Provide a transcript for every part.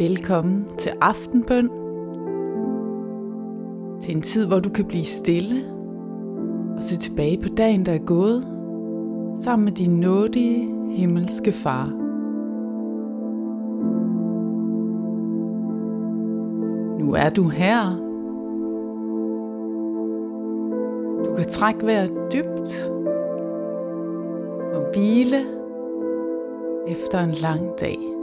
Velkommen til aftenbøn. Til en tid, hvor du kan blive stille og se tilbage på dagen, der er gået, sammen med din nådige himmelske far. Nu er du her. Du kan trække vejret dybt og hvile efter en lang dag.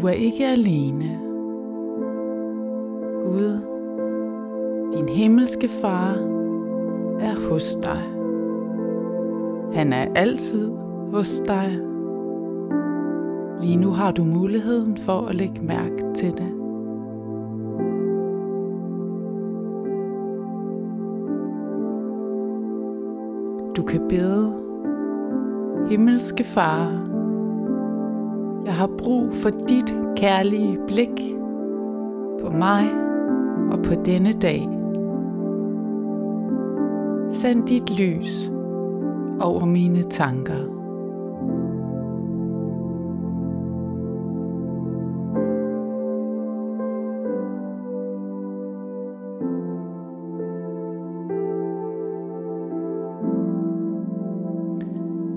Du er ikke alene. Gud, din himmelske far, er hos dig. Han er altid hos dig. Lige nu har du muligheden for at lægge mærke til det. Du kan bede, himmelske far, jeg har brug for dit kærlige blik på mig og på denne dag. Send dit lys over mine tanker.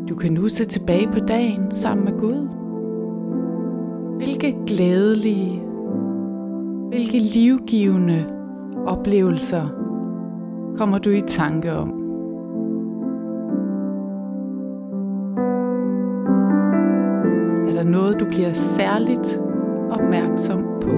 Du kan nu se tilbage på dagen sammen med Gud. Hvilke glædelige, hvilke livgivende oplevelser kommer du i tanke om? Er der noget, du bliver særligt opmærksom på?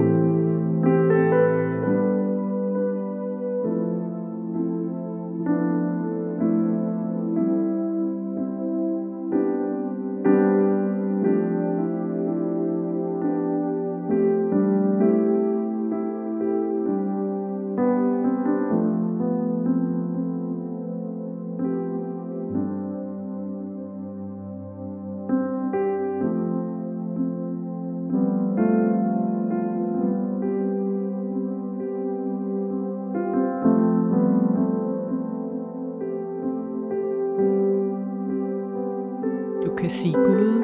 Kan sige Gud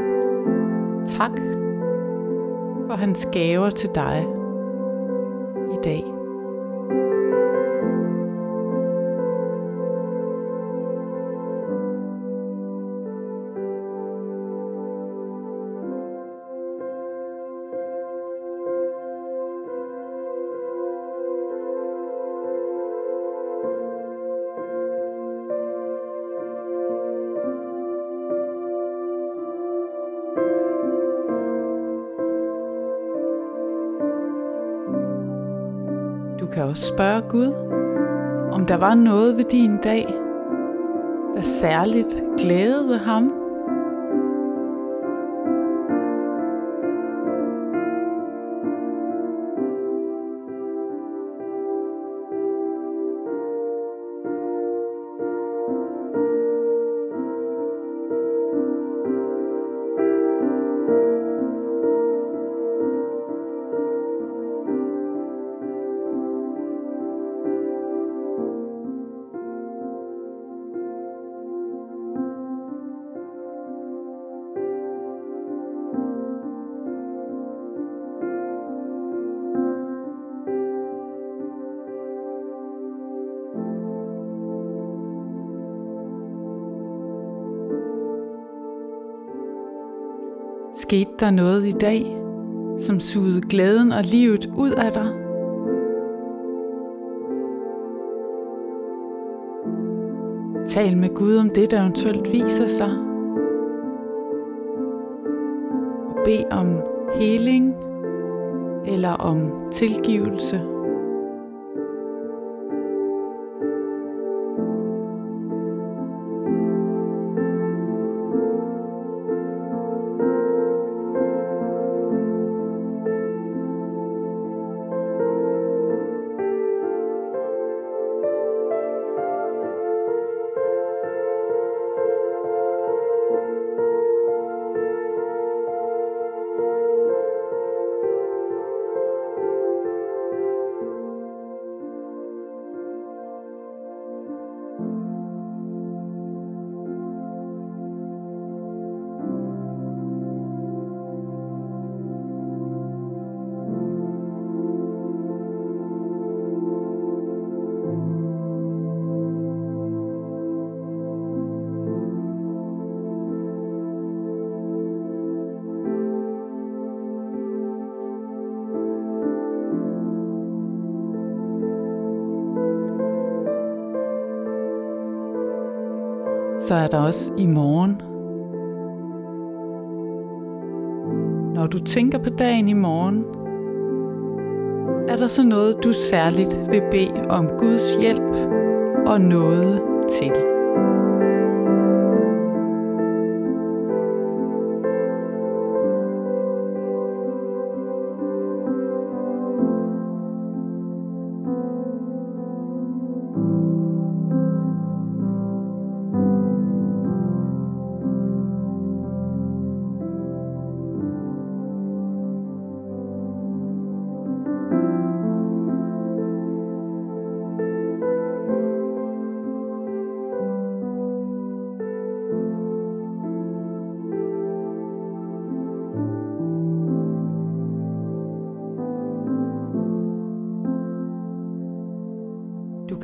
tak for hans gaver til dig i dag. Kan også spørge Gud, om der var noget ved din dag, der særligt glædede ham. Skete der noget i dag, som sugede glæden og livet ud af dig? Tal med Gud om det, der eventuelt viser sig. Og bed om heling eller om tilgivelse. Så er der også i morgen. Når du tænker på dagen i morgen, er der så noget, du særligt vil bede om Guds hjælp og noget til?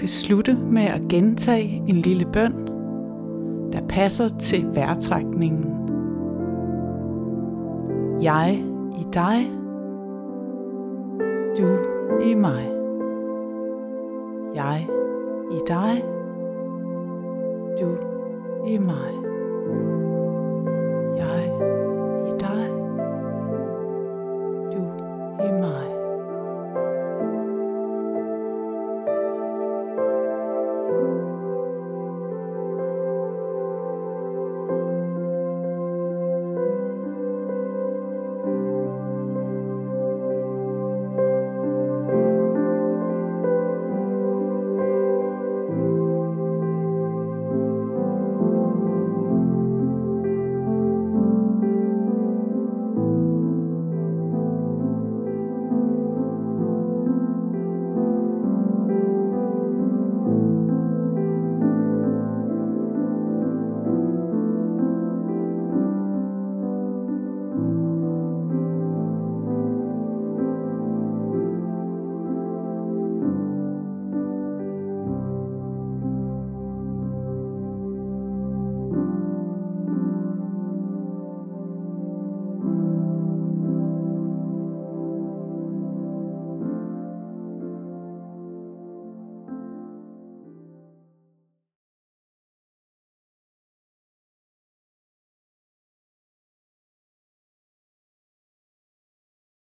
Du slutte med at gentage en lille bøn, der passer til vejrtrækningen. Jeg i dig, du i mig. Jeg i dig, du i mig.